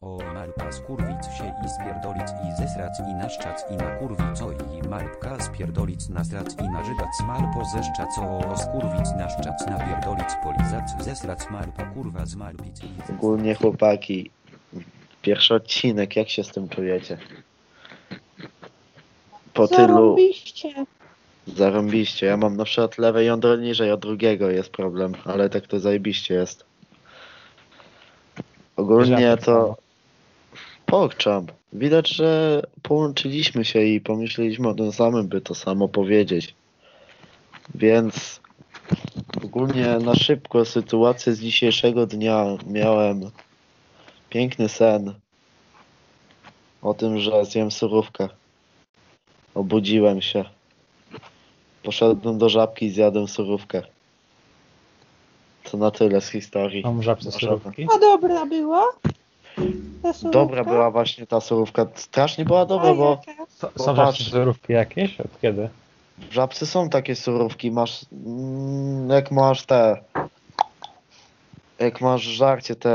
O malpa skurwic się i spierdolic i zesrac i naszczac i na kurwico i malpka spierdolic nasrac i nażygac malpo zeszczac o skurwic naszczac napierdolic polizac zesrac malpa kurwa z malpic i Ogólnie chłopaki, pierwszy odcinek, jak się z tym czujecie? Po tylu Zarobiście. zarąbiście. Ja mam na przykład lewe jądro niżej od drugiego jest problem, ale tak to zajebiście jest. Ogólnie to pokczam. Widać, że połączyliśmy się i pomyśleliśmy o tym samym, by to samo powiedzieć. Więc ogólnie na szybko sytuację z dzisiejszego dnia miałem piękny sen o tym, że zjem surówkę. Obudziłem się. Poszedłem do żabki i zjadłem surówkę. To na tyle z historii. Mam żabce Możemy. surówki. A dobra była? Dobra była właśnie ta surówka. Strasznie była dobra, bo Są surówki jakieś? Od kiedy? w żabce są takie surówki. Masz mm, jak masz te jak masz żarcie te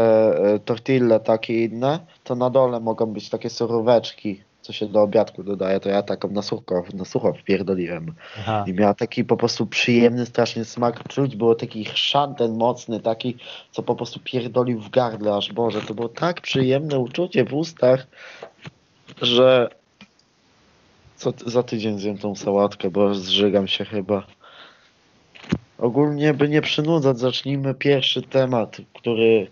e, tortille takie inne, to na dole mogą być takie suróweczki, co się do obiadku dodaje. To ja taką na sucho, na sucho wpierdoliłem. Aha. I miała taki po prostu przyjemny strasznie smak. Czuć było taki chrzan ten mocny, taki, co po prostu pierdolił w gardle, aż Boże, to było tak przyjemne uczucie w ustach, że co, za tydzień zjem tą sałatkę, bo zżygam się chyba. Ogólnie, by nie przynudzać, zacznijmy pierwszy temat, który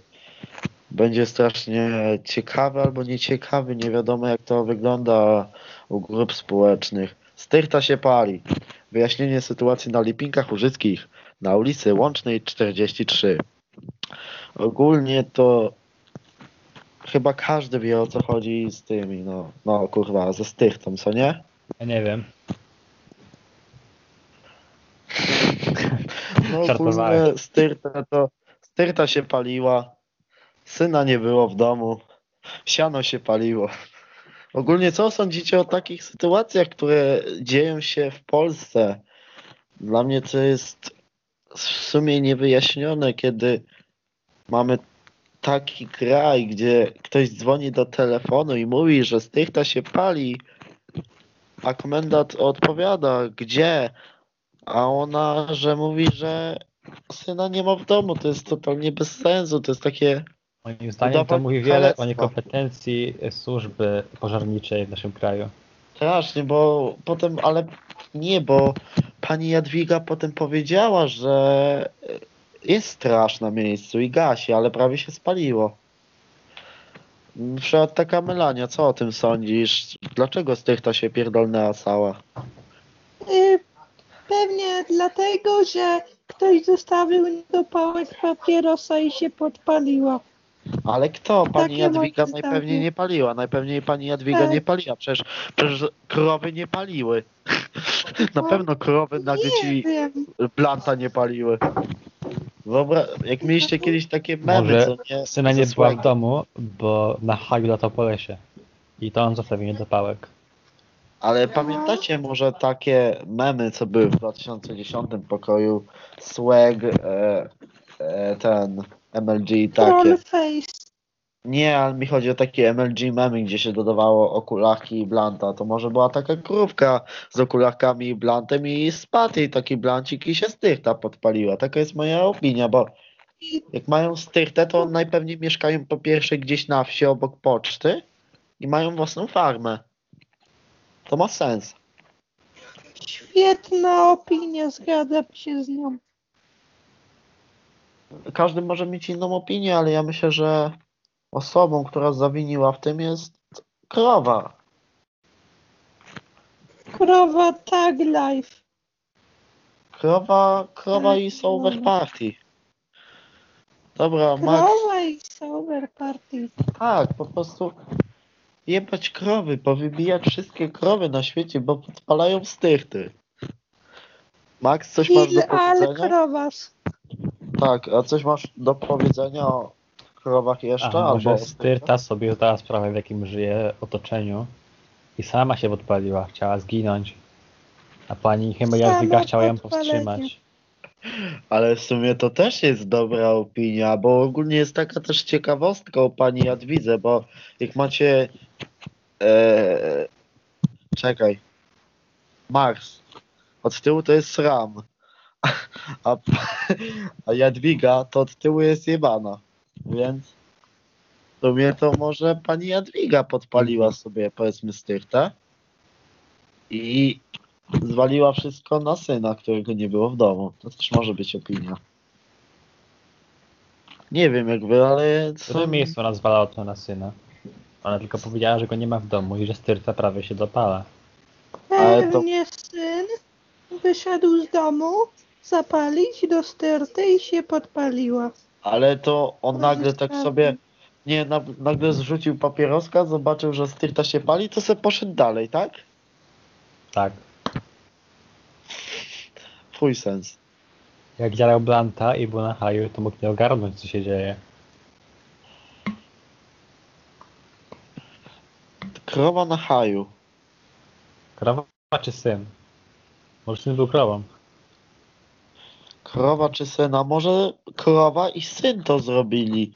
będzie strasznie ciekawy albo nieciekawy. Nie wiadomo, jak to wygląda u grup społecznych. Styrta się pali. Wyjaśnienie sytuacji na Lipinkach Łużyckich na ulicy Łącznej 43. Ogólnie to chyba każdy wie o co chodzi z tymi, no, no kurwa, ze styrtą, co nie? Ja nie wiem. No ogólnie styrta to, styrta się paliła, syna nie było w domu, siano się paliło. Ogólnie co sądzicie o takich sytuacjach, które dzieją się w Polsce? Dla mnie to jest w sumie niewyjaśnione, kiedy mamy taki kraj, gdzie ktoś dzwoni do telefonu i mówi, że styrta się pali, a komendant odpowiada, gdzie? A ona, że mówi, że syna nie ma w domu. To jest totalnie bez sensu. To jest takie. Moim zdaniem to mówi wiele o niekompetencji służby pożarniczej w naszym kraju. Strasznie, bo potem, ale nie, bo pani Jadwiga potem powiedziała, że jest straż na miejscu i gasi, ale prawie się spaliło. Na przykład taka Melania, co o tym sądzisz? Dlaczego styrta się pierdolnęła cała? Y, pewnie dlatego, że ktoś zostawił do pałek papierosa i się podpaliła. Ale kto? Pani Takie Jadwiga najpewniej nie paliła. Najpewniej pani Jadwiga Tak. nie paliła. Przecież, przecież krowy nie paliły. Na pewno krowy na Nie dzieci wiem. planta nie paliły. Dobra, jak mieliście kiedyś takie memy, Może co nie? Syna nie była w domu, bo na haju latał po lesie. I to on zostawił mnie do pałek. Ale pamiętacie może takie memy, co były w 2010 pokoju? Swag, e, e, ten MLG i takie. Trollface. Nie, ale mi chodzi o takie MLG memy, gdzie się dodawało okularki i blanta. To może była taka krówka z okularkami i blantem i spadł jej taki blancik i się styrta podpaliła. Taka jest moja opinia, bo jak mają styrtę, to najpewniej mieszkają po pierwsze gdzieś na wsi obok poczty i mają własną farmę. To ma sens. Świetna opinia, zgadzam się z nią. Każdy może mieć inną opinię, ale ja myślę, że osobą, która zawiniła w tym jest krowa. Krowa Tag Life. Krowa, krowa i Tak, Sober no. Party. Dobra, Max, Krowa i Sober Party. tak, po prostu jebać krowy, powybijać wszystkie krowy na świecie, bo podpalają styrty. Max, coś masz do Il al powiedzenia? Tak, a coś masz do powiedzenia o krowach jeszcze? A albo może Styrta sobie zdała sprawę w jakim żyje otoczeniu i sama się podpaliła, chciała zginąć. A pani Jadwiga chciała ją powstrzymać. Ale w sumie to też jest dobra opinia, bo ogólnie jest taka też ciekawostka o pani Jadwidze, bo jak macie. E, czekaj. Mars. Od tyłu to jest Ram. A, a Jadwiga to od tyłu jest jebana. Więc w sumie to może pani Jadwiga podpaliła sobie powiedzmy styrtę i zwaliła wszystko na syna, którego nie było w domu. To też może być opinia. Nie wiem jak wy, ale W którym miejscu ona zwalała to na syna? Ona tylko powiedziała, że go nie ma w domu i że styrta prawie się dopala. Ale to- syn wyszedł z domu zapalić do styrty i się podpaliła. Ale to on To nagle tak sobie, nie, na, nagle zrzucił papieroska, zobaczył, że styrta się pali, to se poszedł dalej, tak? Tak. Twój sens. Jak działał Blanta i był na haju, to mógł nie ogarnąć, co się dzieje. Krowa na haju. Krowa czy syn? Może syn był krową. Krowa czy syna? Może krowa i syn to zrobili.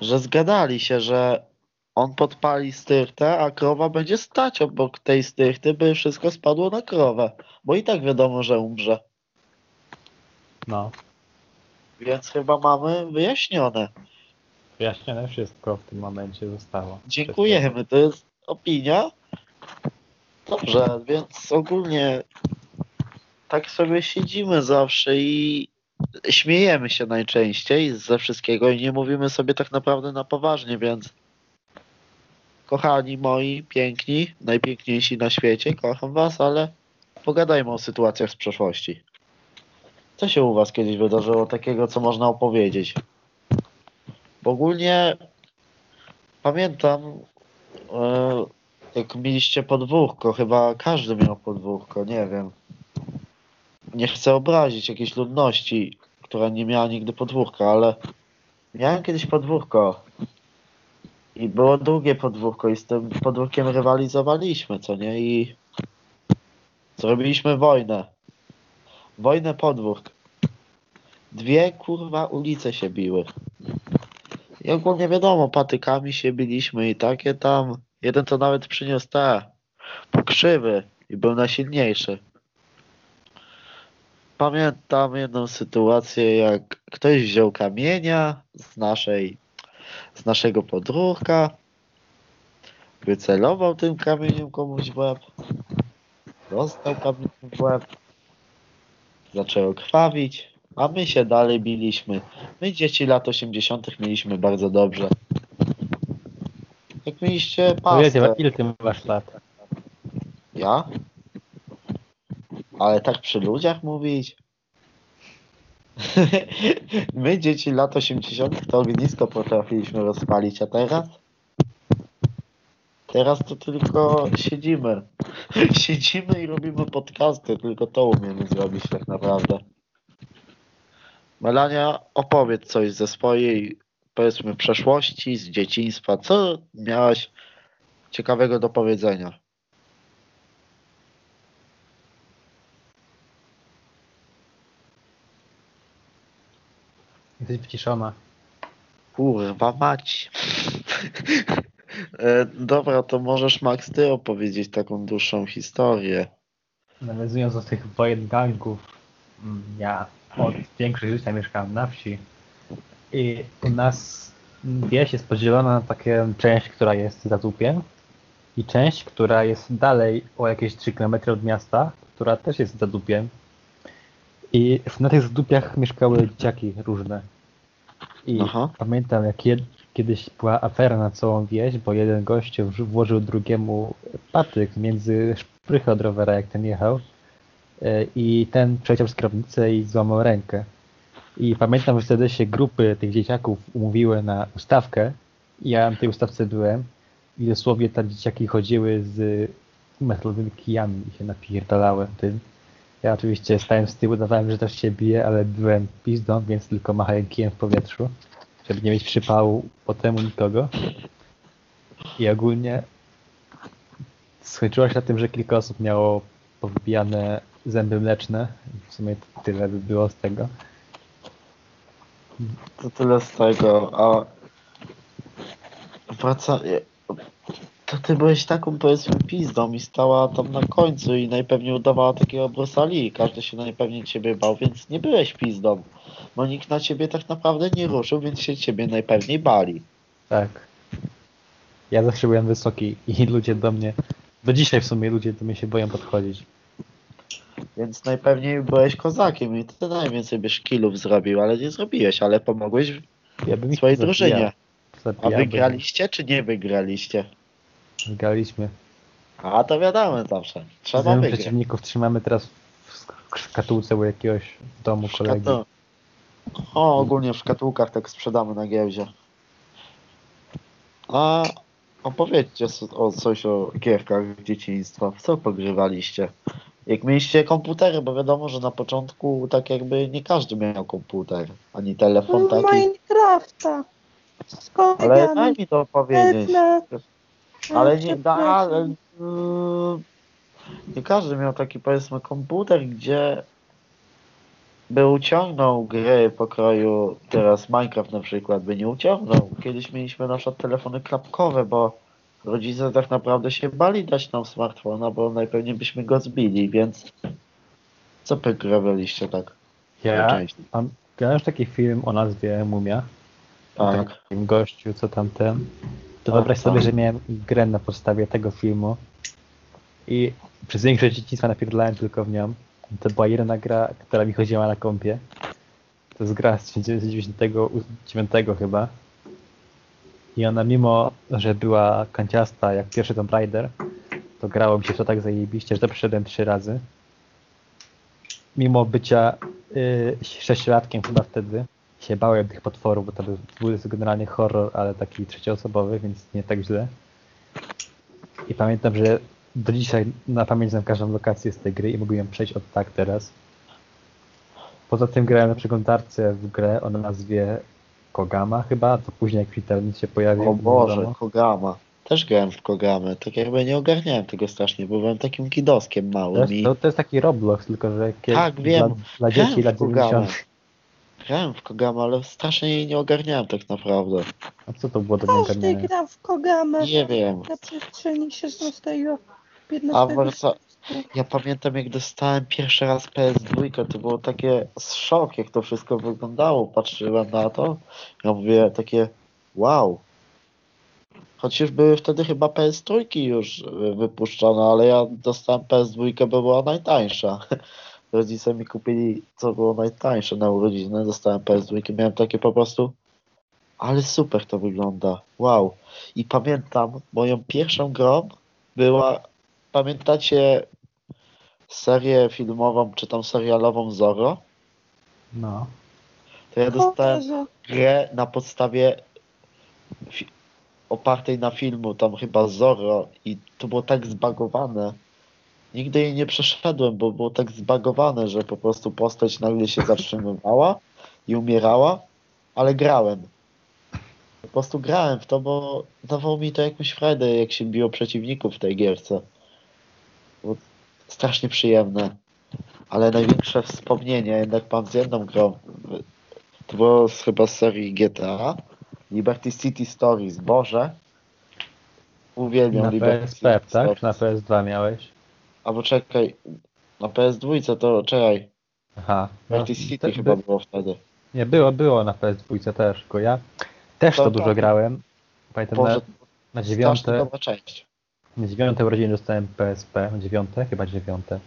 Że zgadali się, że on podpali styrtę, a krowa będzie stać obok tej styrty, by wszystko spadło na krowę. Bo i tak wiadomo, że umrze. No. Więc chyba mamy wyjaśnione. Wyjaśnione wszystko w tym momencie zostało. Dziękujemy, to jest opinia. Dobrze, więc ogólnie tak sobie siedzimy zawsze i śmiejemy się najczęściej ze wszystkiego i nie mówimy sobie tak naprawdę na poważnie, więc kochani moi, piękni, najpiękniejsi na świecie, kocham was, ale pogadajmy o sytuacjach z przeszłości. Co się u was kiedyś wydarzyło takiego, co można opowiedzieć? Bo ogólnie pamiętam, e, jak mieliście podwórko, chyba każdy miał podwórko, nie wiem. Nie chcę obrazić jakiejś ludności, która nie miała nigdy podwórka, ale miałem kiedyś podwórko. I było drugie podwórko i z tym podwórkiem rywalizowaliśmy, co nie? I zrobiliśmy wojnę. Wojnę podwórk. Dwie kurwa ulice się biły. I ogólnie wiadomo, patykami się biliśmy i takie tam. Jeden to nawet przyniósł te pokrzywy i był najsilniejszy. Pamiętam jedną sytuację, jak ktoś wziął kamienia z naszej, z naszego podwórka, wycelował tym kamieniem komuś w łeb, dostał kamieniem w łeb, zaczęło krwawić, a my się dalej biliśmy. My dzieci lat 80. mieliśmy bardzo dobrze. Jak mieliście ty, pastę. ile ty masz lat? Ja? Ale tak przy ludziach mówić? My dzieci lat 80. to ognisko potrafiliśmy rozpalić, a teraz? Teraz to tylko siedzimy. Siedzimy i robimy podcasty, tylko to umiemy zrobić tak naprawdę. Melania, opowiedz coś ze swojej, powiedzmy, przeszłości, z dzieciństwa. Co miałaś ciekawego do powiedzenia? Jesteś wyciszona. Kurwa mać. e, dobra, to możesz Max ty opowiedzieć taką dłuższą historię. Nawiązując do tych wojen gangów, mm, ja od większość życia mieszkałem na wsi i u nas wieś jest podzielona na taką część, która jest zatupiem i część, która jest dalej o jakieś 3 km od miasta, która też jest zadupiem. I na tych zadupiach mieszkały dzieciaki różne. I Aha. pamiętam, jak jed, kiedyś była afera na całą wieś, bo jeden gościu włożył drugiemu patyk między szprychy od rowera, jak ten jechał. E, I ten przeciął z kierownicę i złamał rękę. I pamiętam, że wtedy się grupy tych dzieciaków umówiły na ustawkę. I ja na tej ustawce byłem. I dosłownie tam dzieciaki chodziły z metalowymi kijami i się napierdalały tym. Ja oczywiście stałem z tyłu, udawałem, że też się bije, ale byłem pizdą, więc tylko machałem kijem w powietrzu, żeby nie mieć przypału potem u nikogo. I ogólnie skończyło się na tym, że kilka osób miało powybijane zęby mleczne. W sumie tyle by było z tego. To tyle z tego, a wraca... To ty byłeś taką powiedzmy pizdą i stała tam na końcu i najpewniej udawała takiego brosali. Każdy się najpewniej ciebie bał, więc nie byłeś pizdą. Bo nikt na ciebie tak naprawdę nie ruszył, więc się ciebie najpewniej bali. Tak. Ja zawsze byłem wysoki i ludzie do mnie, do dzisiaj w sumie ludzie do mnie się boją podchodzić. Więc najpewniej byłeś kozakiem i ty najwięcej byś killów zrobił, ale nie zrobiłeś, ale pomogłeś Ja bym swojej drużynie. A wygraliście czy nie wygraliście? Wygraliśmy. A to wiadomo zawsze. Trzeba Trzeba wygrać. przeciwników trzymamy teraz w szkatułce u jakiegoś domu kolegi. Szkato- O, ogólnie w szkatułkach tak sprzedamy na giełdzie. A opowiedzcie o coś o gierkach dzieciństwa. W co pogrywaliście? Jak mieliście komputery, bo wiadomo, że na początku tak jakby nie każdy miał komputer, ani telefon taki. Minecrafta. Z Ale daj mi to powiedzieć. Pewne. Ale nie, da, ale, yy, nie każdy miał taki powiedzmy komputer, gdzie by uciągnął gry pokroju, teraz Minecraft na przykład by nie uciągnął. Kiedyś mieliśmy na przykład telefony klapkowe, bo rodzice tak naprawdę się bali dać nam smartfona, bo najpewniej byśmy go zbili, więc co pogrywaliście tak? Ja mam grałem w taki film o nazwie Mumia. Tak. Takim gościu, co tam ten. Wyobraź sobie, że miałem grę na podstawie tego filmu i przez większość dzieciństwa napierdlałem tylko w nią. To była jedyna gra, która mi chodziła na kompie. To jest gra z 1999 chyba. I ona mimo, że była kanciasta jak pierwszy Tomb Raider, to grało mi się w to tak zajebiście, że to przeszedłem trzy razy. Mimo bycia y, sześciolatkiem chyba wtedy, się bałem tych potworów, bo to był, generalnie horror, ale taki trzecioosobowy, więc nie tak źle. I pamiętam, że do dzisiaj na pamięć znam każdą lokację z tej gry i mogłem przejść od tak teraz. Poza tym grałem na przeglądarce w grę o nazwie Kogama chyba, to później jak Internet się pojawił. O Boże, wiadomo. Kogama. Też grałem w Kogamy, tak jakby nie ogarniałem tego strasznie, bo byłem takim kidoskiem To małym jest, i to, to jest taki Roblox, tylko że kie- Tak, wiem. Dla, dla dzieci Grałem lat w Kogamę. 90. Grałem w Kogamę, ale strasznie jej nie ogarniałem tak naprawdę. A co to było do Każdy ogarniania? gra w Kogamę Nie wiem. na przestrzeni 16 15 A wraca... Ja pamiętam jak dostałem pierwszy raz PS2, to było takie szok, jak to wszystko wyglądało. Patrzyłem na to, ja mówię takie wow. Choć już były wtedy chyba PS3 już y, wypuszczone, ale ja dostałem PS2, bo była najtańsza. Rodzice mi kupili, co było najtańsze na urodziny, dostałem PS2, miałem takie po prostu ale super to wygląda, wow. I pamiętam, moją pierwszą grą była, pamiętacie serię filmową, czy tam serialową Zorro? No. To ja dostałem grę na podstawie opartej na filmu, tam chyba Zorro i to było tak zbagowane. Nigdy jej nie przeszedłem, bo było tak zbagowane, że po prostu postać nagle się zatrzymywała i umierała, ale grałem. Po prostu grałem w to, bo dawało mi to jakąś frajdę, jak się biło przeciwników w tej gierce. Było strasznie przyjemne. Ale największe wspomnienie jednak mam z jedną grą. To było z, chyba z serii GTA. Liberty City Stories. Boże. Uwielbiam Na Liberty PSP, City tak? Stories. Na PS2 miałeś? Albo czekaj. Na PS2 to czekaj. Aha. Liberty No, City chyba by- było wtedy. Nie, było, było na PS2 też, tylko ja też To to dużo tak. grałem. Pamiętam, na, Boże, na strasznie dziewiąte, na dziewiąte urodziny dostałem PSP, na dziewiąte? Chyba dziewiąte.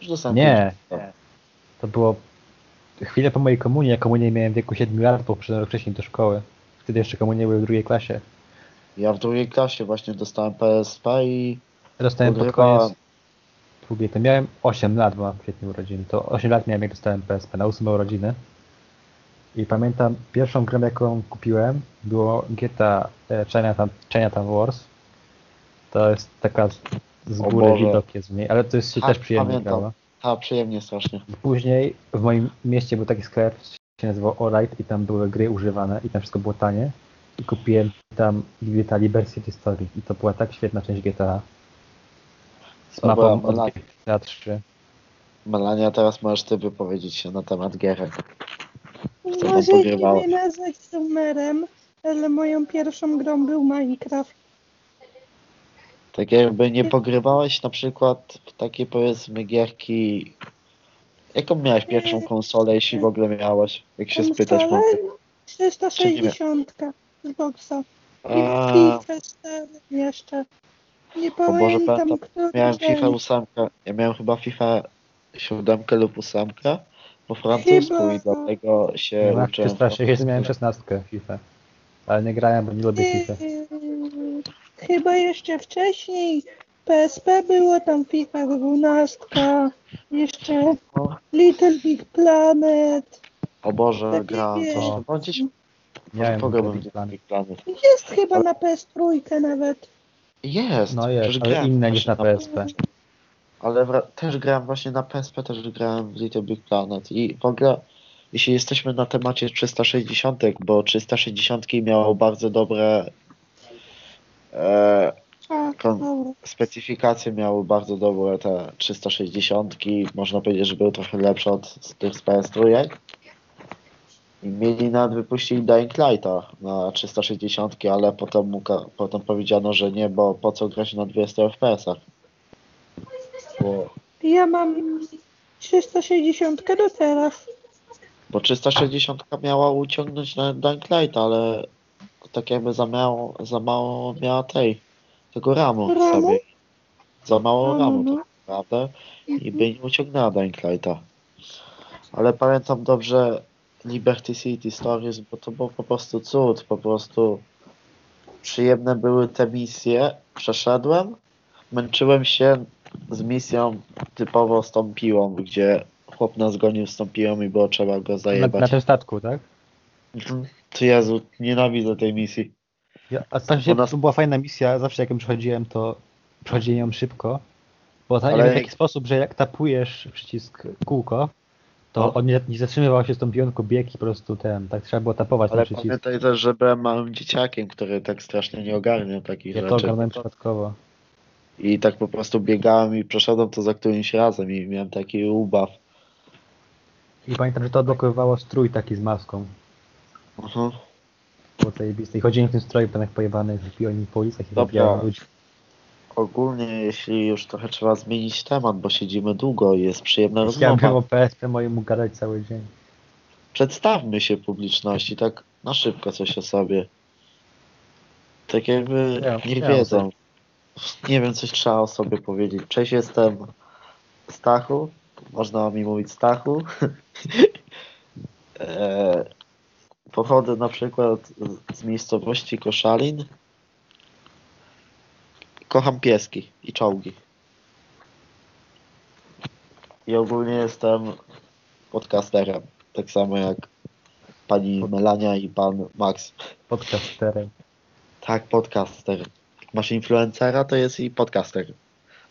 Już dostałem Nie, pięć. to było chwilę po mojej komunii, ja komunię miałem w wieku 7 lat, bo przyszedłem wcześniej do szkoły. Wtedy jeszcze komunie były w drugiej klasie. Ja w drugiej klasie właśnie dostałem PSP i dostałem pod koniec drugiej, to miałem 8 lat, bo mam w kwietniu urodziny. To 8 lat miałem jak dostałem PSP na 8 urodziny. I pamiętam pierwszą grę jaką kupiłem było GTA e, Chinatown, Chinatown Wars. To jest taka z, z góry widok jest w niej, ale to jest się Tak, też przyjemnie pamiętam. grało. a przyjemnie strasznie. Później w moim mieście był taki sklep, się nazywał Alright i tam były gry używane i tam wszystko było tanie. I kupiłem tam GTA Liberty City Story i to była tak świetna część GTA. Z mapą od online. GTA 3. Melania, teraz możesz ty wypowiedzieć się na temat gierek. Co tam Możecie pogrywałaś? mnie nazwać sumerem, ale moją pierwszą grą był Minecraft. Tak jakby nie pogrywałeś na przykład w takie powiedzmy gierki... Jaką miałeś pierwszą konsolę, jeśli w ogóle miałeś? Jak się spytać Konsolę mogę. 360 z boxa. I A, FIFA 4 jeszcze. Nie Boże, pamiętam, pamiętam, który Miałem. FIFA 8. Ja miałem chyba FIFA 7 lub 8 po francusku Chyba- i dlatego się Ja uczyłem. 360 miałem 16 FIFA. Ale nie grałem, bo nie lubię FIFA. Chyba jeszcze wcześniej PSP było tam FIFA 12, jeszcze O, Little Big Planet. o Boże, Takie gra. wiesz. Coś no, gdzieś Planet. Big Planet. Jest chyba na PS3 nawet. Jest. No jest, ale inne niż na PSP. Ale też grałem właśnie na PSP, też grałem w Little Big Planet i w ogóle jeśli jesteśmy na temacie 360, bo 360 miało bardzo dobre e, specyfikacje, miały bardzo dobre te 360, można powiedzieć, że były trochę lepsze od tych z PS3. I mieli nawet wypuścili Dying Lighta na 360, ale potem, potem powiedziano, że nie, bo po co grać na 200 FPS-ach. Bo Ja mam 360 do teraz. Bo 360 miała uciągnąć na Dying Light, ale tak jakby za mało, za mało miała tej, tego ramu Ramu? sobie. Za mało No, ramu no, tak naprawdę i by nie uciągnęła Dying Lighta. Ale pamiętam dobrze Liberty City Stories, bo to był po prostu cud, po prostu przyjemne były te misje, przeszedłem, męczyłem się z misją typowo z tą piłą, gdzie chłop nas gonił z tą piłą i było trzeba go Na, zajebać. na tym statku, tak? Mhm. Ty Jezu, nienawidzę tej misji. Ja, a U nas- to była fajna misja, zawsze jak ją przechodziłem, to przechodziłem ją szybko. Bo ta, Ale- w taki sposób, że jak tapujesz przycisk kółko, to on nie, nie zatrzymywał się z tą pionką bieg i po prostu ten, tak trzeba było tapować Ale pamiętaj też, że byłem małym dzieciakiem, który tak strasznie nie ogarnia takich Ja to rzeczy. ogarnąłem przypadkowo. I tak po prostu biegałem i przeszedłem to za którymś razem i miałem taki ubaw. I pamiętam, że to odblokowywało strój taki z maską. Mhm. Było zajebiste. I chodziłem w tym stroju, ten jak pojebany, mi po ulicach i zabijałem ludzi. Ogólnie, jeśli już trochę trzeba zmienić temat, bo siedzimy długo i jest przyjemna rozmowa. o PSP mojemu gadać cały dzień. Przedstawmy się publiczności, tak na szybko coś o sobie. Tak jakby Ja- nie ja wiedzą. Nie wiem, coś trzeba o sobie powiedzieć. Cześć, jestem Stachu. Można mi mówić Stachu. e, pochodzę na przykład z miejscowości Koszalin. Kocham pieski i czołgi. I ogólnie jestem podcasterem. Tak samo jak pani Melania i pan Max. Podcasterem. Tak, podcaster. Jak masz influencera, to jest i podcaster.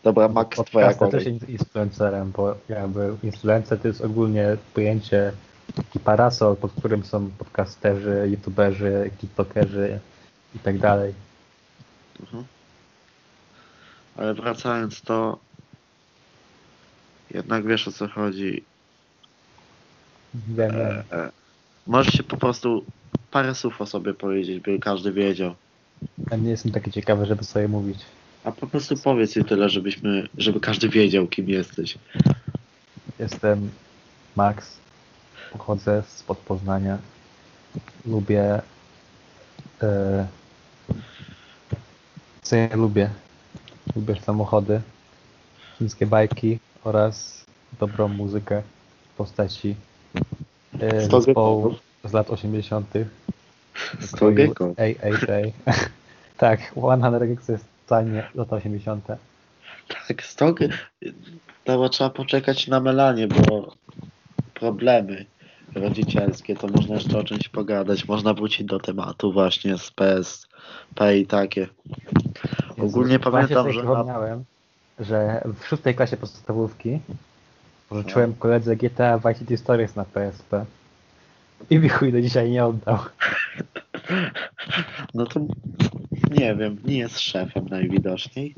Dobra, Max, twoja Podcaster kolej. też jest influencerem, bo jakby influencer to jest ogólnie pojęcie taki parasol, pod którym są podcasterzy, youtuberzy, tiktokerzy i tak dalej. Mhm. Ale wracając to jednak wiesz o co chodzi. Wiem, E, e, możesz się po prostu parę słów o sobie powiedzieć, by każdy wiedział. Ja nie jestem taki ciekawy, żeby sobie mówić. A po prostu powiedz i tyle, żebyśmy, żeby każdy wiedział, kim jesteś. Jestem Max, pochodzę spod Poznania. Lubię. E, co ja lubię? Lubię samochody, chińskie bajki oraz dobrą muzykę w postaci Sto zespołu z lat 80. Sto gekon. AAA. tak, 100 Geeks to jest totalnie lata 80. Tak, stok. To trzeba poczekać na Melanie, bo problemy rodzicielskie, to można jeszcze o czymś pogadać. Można wrócić do tematu właśnie z PSP i takie. Ogólnie pamiętam, że przypomniałem, że w szóstej klasie podstawówki pożyczyłem koledze GTA Vice City Stories na PSP. I mi chuj do dzisiaj nie oddał. No to nie wiem, nie jest szefem najwidoczniej.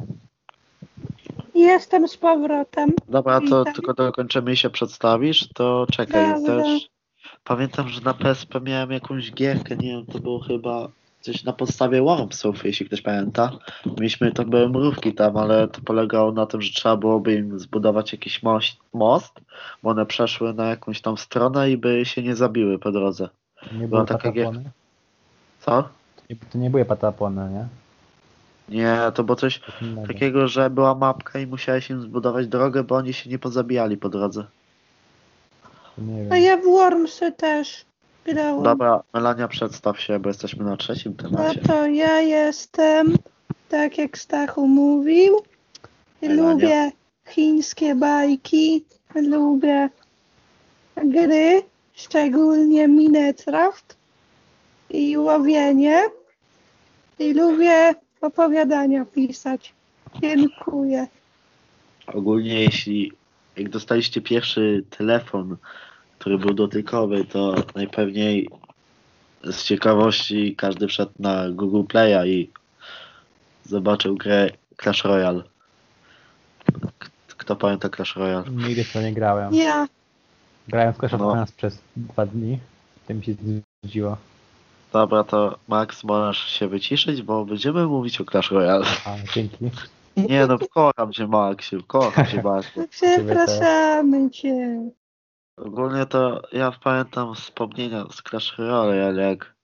Jestem z powrotem. Dobra, to Witaj. tylko dokończymy i się przedstawisz, to czekaj, Dobra. też pamiętam, że na PSP miałem jakąś gierkę, nie wiem, to było chyba coś na podstawie Wormsów, jeśli ktoś pamięta. Mieliśmy, to były mrówki tam, ale to polegało na tym, że trzeba byłoby im zbudować jakiś most, most bo one przeszły na jakąś tam stronę i by się nie zabiły po drodze. Nie były taka gier- patapony? Co? To nie- To nie były patapony, nie? Nie, to było coś takiego, że była mapka i musiałeś im zbudować drogę, bo oni się nie pozabijali po drodze. Nie A wiem. ja w Wormsy też grałam. Dobra, Melania, przedstaw się, bo jesteśmy na trzecim No temacie. to ja jestem, tak jak Stachu mówił, Melania. lubię chińskie bajki, lubię gry, szczególnie Minecraft i łowienie i lubię opowiadania pisać. Dziękuję. Ogólnie jeśli jak dostaliście pierwszy telefon, który był dotykowy, to najpewniej z ciekawości każdy wszedł na Google Play'a i zobaczył grę Clash Royale. Kto pamięta Clash Royale? Nigdy w to nie grałem. Ja, Grałem w Clash of No. Clans przez dwa dni. To mi się znudziło. Dobra, to Max, możesz się wyciszyć, bo będziemy mówić o Clash Royale. A, dzięki. Nie no, kocham cię Maxiu, kocham cię Maxiu. przepraszamy cię. Ogólnie to ja pamiętam wspomnienia z Clash Royale, jak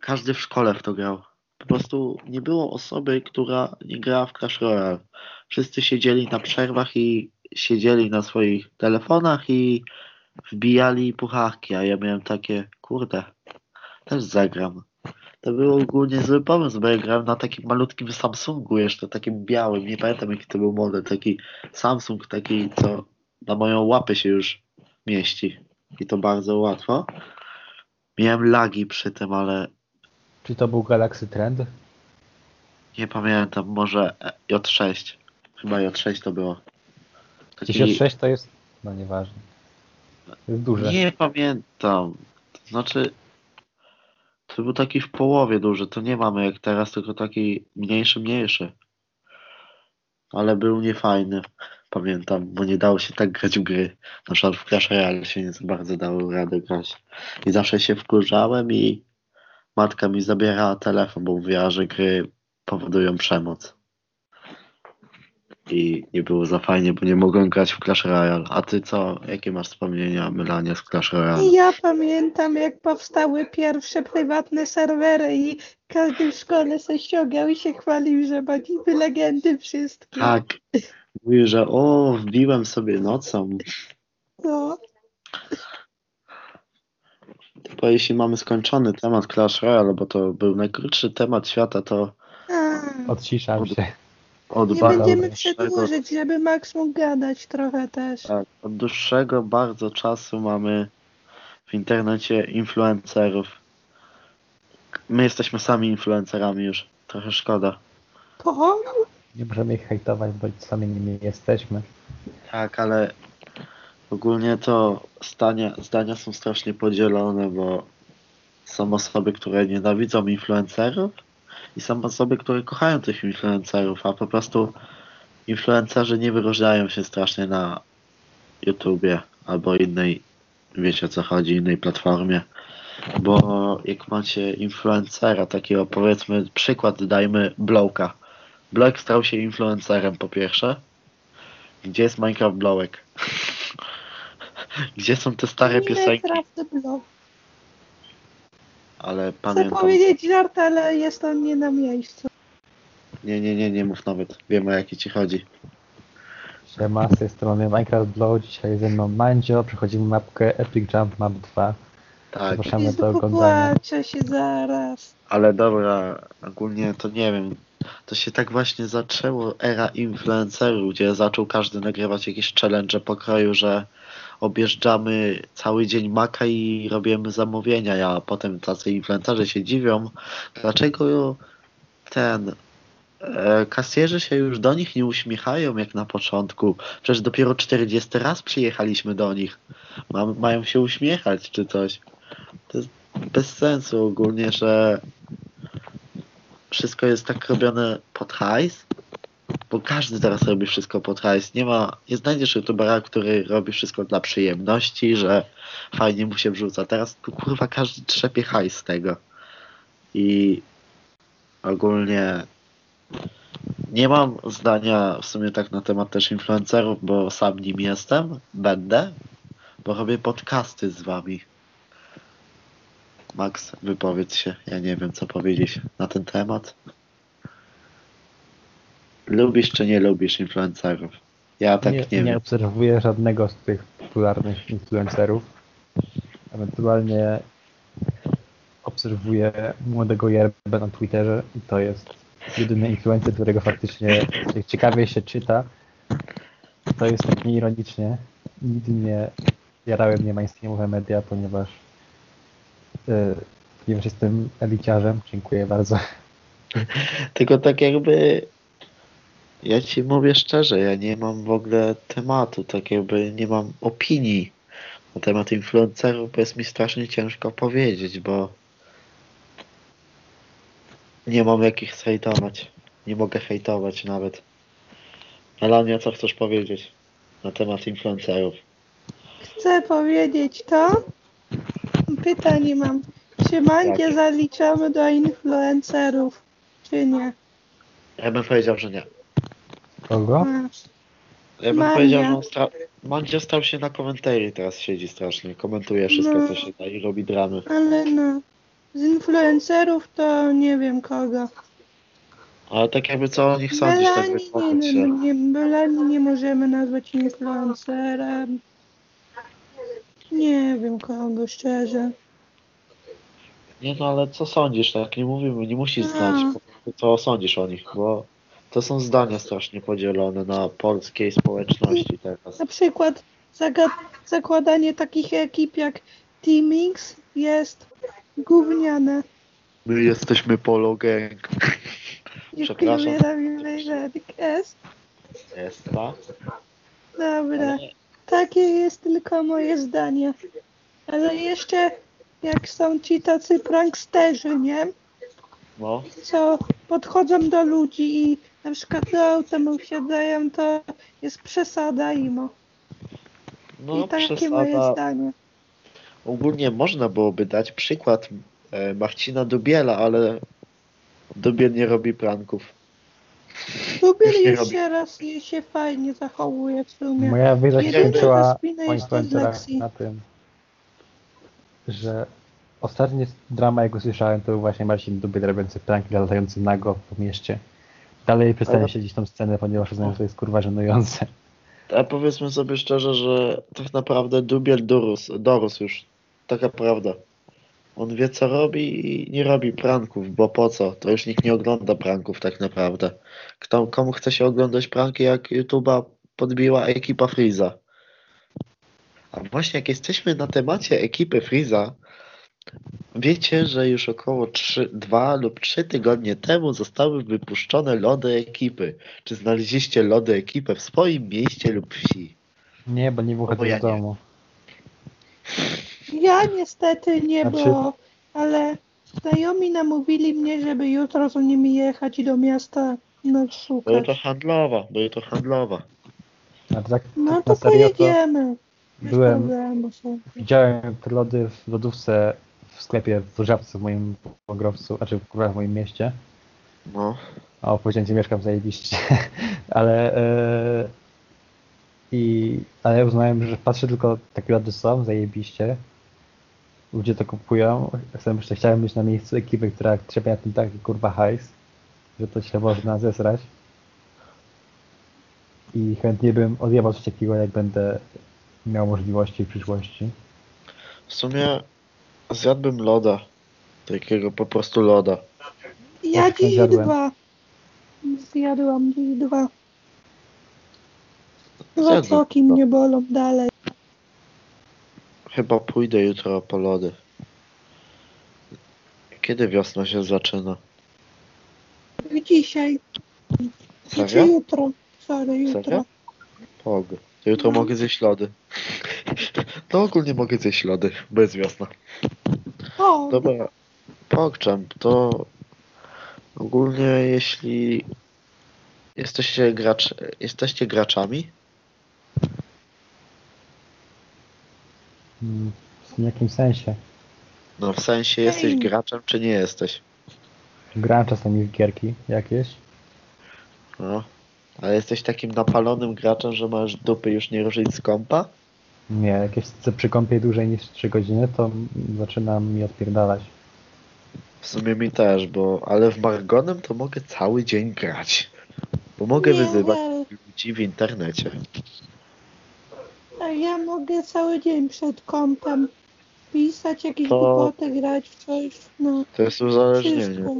każdy w szkole w to grał. Po prostu nie było osoby, która nie grała w Clash Royale. Wszyscy siedzieli na przerwach i siedzieli na swoich telefonach i wbijali pucharki, a ja miałem takie, kurde, też zagram. To był ogólnie zły pomysł, bo ja grałem na takim malutkim Samsungu jeszcze, takim białym, nie pamiętam jaki to był model, taki Samsung taki, co na moją łapę się już mieści. I to bardzo łatwo. Miałem lagi przy tym, ale Czy to był Galaxy Trend? nie pamiętam, może J6. Chyba J6 to było. Taki- 56 to jest... No nieważne. Jest duże. Nie pamiętam. To znaczy, to był taki w połowie duży. To nie mamy jak teraz, tylko taki mniejszy, mniejszy. Ale był niefajny. Pamiętam, bo nie dało się tak grać w gry. Na przykład w Clash Royale się nie za bardzo dało rady grać. I zawsze się wkurzałem i matka mi zabierała telefon, bo mówiła, że gry powodują przemoc. I nie było za fajnie, bo nie mogłem grać w Clash Royale. A ty co? Jakie masz wspomnienia, Melania, z Clash Royale? Ja pamiętam, jak powstały pierwsze prywatne serwery i każdy w szkole se ściągał i się chwalił, że ma niby legendy wszystkie. Tak. Mówi, że o, wbiłem sobie nocą. No, Bo jeśli mamy skończony temat Clash Royale, bo to był najkrótszy temat świata, to Odciszam się. od nie będziemy przedłużyć, żeby Max mógł gadać trochę też. tak, od dłuższego bardzo czasu mamy w internecie influencerów. My jesteśmy sami influencerami już. Trochę szkoda. Kogo? Nie możemy ich hejtować, bo sami nimi jesteśmy. Tak, ale ogólnie to zdania, zdania są strasznie podzielone, bo są osoby, które nienawidzą influencerów i są osoby, które kochają tych influencerów, a po prostu influencerzy nie wyróżniają się strasznie na YouTubie albo innej, wiecie o co chodzi, innej platformie. Bo jak macie influencera, takiego powiedzmy, przykład dajmy Blowka. Blowek stał się influencerem po pierwsze. Gdzie jest Minecraft Blowek? Gdzie są te stare piosenki? Ale Chcę pamiętam. powiedzieć żart, ale jest on nie na miejscu. Nie, nie, nie, nie mów nawet. Wiem o jaki ci chodzi. Siema, z tej strony Minecraft Blow. Dzisiaj ze mną Mandzio. Przechodzimy mapkę Epic Jump Map 2. Tak, Zapraszamy do oglądania. się zaraz. ale dobra, ogólnie to nie wiem. To się tak właśnie zaczęło era influencerów, gdzie zaczął każdy nagrywać jakieś challenge pokroju, że objeżdżamy cały dzień maka i robimy zamówienia, a potem tacy influencerzy się dziwią, dlaczego ten e, kasjerzy się już do nich nie uśmiechają jak na początku. Przecież dopiero 40 raz przyjechaliśmy do nich. Ma, mają się uśmiechać czy coś. To jest bez sensu ogólnie, że wszystko jest tak robione pod hajs Bo każdy teraz robi wszystko pod hajs. Nie ma, nie znajdziesz youtubera, który robi wszystko dla przyjemności, że fajnie mu się wrzuca. Teraz tu kurwa każdy trzepie hajs z tego. I ogólnie nie mam zdania w sumie tak na temat też influencerów, bo sam nim jestem, będę, bo robię podcasty z wami. Max, wypowiedz się. Ja nie wiem, co powiedzieć na ten temat. Lubisz czy nie lubisz influencerów? Ja tak nie, nie, nie wiem. obserwuję żadnego z tych popularnych influencerów. Ewentualnie obserwuję młodego Jerbę na Twitterze i to jest jedyny influencer, którego faktycznie ciekawie się czyta. To jest tak nieironicznie. Nigdy nie jarały mnie mainstreamowe media, ponieważ ponieważ jestem eliciarzem. Dziękuję bardzo. Tylko tak jakby ja ci mówię szczerze, ja nie mam w ogóle tematu, tak jakby nie mam opinii na temat influencerów, bo jest mi strasznie ciężko powiedzieć, bo nie mam jakich hejtować. Nie mogę hejtować nawet. Melania, co chcesz powiedzieć na temat influencerów? Chcę powiedzieć to. Pytanie mam. Czy mangie Jakie? zaliczamy do influencerów, czy nie? Ja bym powiedział, że nie. Kogo? Ja bym Mania. powiedział, że on stra... Stał się na komentarii teraz siedzi strasznie. Komentuje wszystko, No. co się da i robi dramy. ale no. Z influencerów to nie wiem kogo. Ale tak jakby co o nich sądzisz, tak Belani wypowiedz nie, się. nie, Belani nie możemy nazwać influencerem. Nie wiem kogo, szczerze. Nie no, ale co sądzisz, tak? Nie mówimy, nie musisz znać, po co sądzisz o nich, bo to są zdania strasznie podzielone na polskiej społeczności teraz. Na przykład zaga- zakładanie takich ekip jak Teamix jest gówniane. My jesteśmy Polo Gang. Przepraszam. Dziękuję Dawid. Jest, tak? Dobra, Ale takie jest tylko moje zdanie. Ale jeszcze jak są ci tacy pranksterzy, nie? no, Co podchodzą do ludzi i na przykład do auta mu wsiadają, to jest przesada imo. no I takie moje przesada. zdanie. Ogólnie można byłoby dać przykład e, Marcina Dubiela, ale Dubiel nie robi pranków. Już nie jeszcze raz i się fajnie zachowuje w sumie. Moja wiedza się po influencerach dyslekcji. na tym, że ostatnie drama, jaką słyszałem, to był właśnie Marcin Dubiel robiący pranki latający nago po mieście. Dalej przestałem Ale- śledzić tą scenę, ponieważ uznałem, że to jest kurwa żenujące. A powiedzmy sobie szczerze, że tak naprawdę Dubiel dorósł, dorósł już. Taka prawda. On wie co robi i nie robi pranków, bo po co? To już nikt nie ogląda pranków tak naprawdę. Kto, komu chce się oglądać pranki, jak YouTube'a podbiła ekipa Freeza? A właśnie jak jesteśmy na temacie ekipy Freeza, wiecie, że już około 3, 2 lub 3 tygodnie temu zostały wypuszczone lody ekipy. Czy znaleźliście lody ekipy w swoim mieście lub wsi? Nie, bo nie wychodzę z nie. Ja niestety nie, Znaczy- bo ale znajomi namówili mnie, żeby jutro z nimi jechać do miasta no, Bo szukać. jutro handlowa, bo jutro handlowa. Tak, No tak to na serio to pojedziemy. Bez byłem- widziałem te lody w lodówce w sklepie w Różawcu w moim pogrobcu, znaczy w moim mieście. No. A opowiedziałem, gdzie mieszkam zajebiście. ale e, i ale uznałem, że patrzę tylko takie lody są zajebiście. Ludzie to kupują. Chcę, że chciałem być na miejscu ekipy, która trzeba na tym taki kurwa hajs, że to się można zesrać. I chętnie bym odjebał coś takiego, jak będę miał możliwości w przyszłości. W sumie zjadłbym loda. Takiego po prostu loda. Ja dziś zjadłem. dwa. Zjadłam dziś dwa. Dwa coki mnie bolą dalej. Chyba pójdę jutro po lody. Kiedy wiosna się zaczyna? Dzisiaj. Czy Serio? jutro. Sorry, jutro. Serio? Pog. To jutro No. mogę zjeść lody. To ogólnie mogę zjeść lody, bo jest wiosna. O, Dobra, PogChamp, to ogólnie jeśli Jesteście gracz, jesteście graczami? W jakim sensie? No w sensie jesteś Ej. graczem, czy nie jesteś? Gram czasami w gierki jakieś. No. Ale jesteś takim napalonym graczem, że masz dupy już nie ruszyć z kompa? Nie, jakieś co przy kąpie dłużej niż 3 godziny, to zaczynam mi odpierdalać. W sumie mi też, bo ale w Margonem to mogę cały dzień grać. Bo mogę Nie, wyzywać nie. ludzi w internecie. A ja mogę cały dzień przed kąpem pisać jakieś To- głupoty, grać w coś, no To jest uzależnienie. wszystko.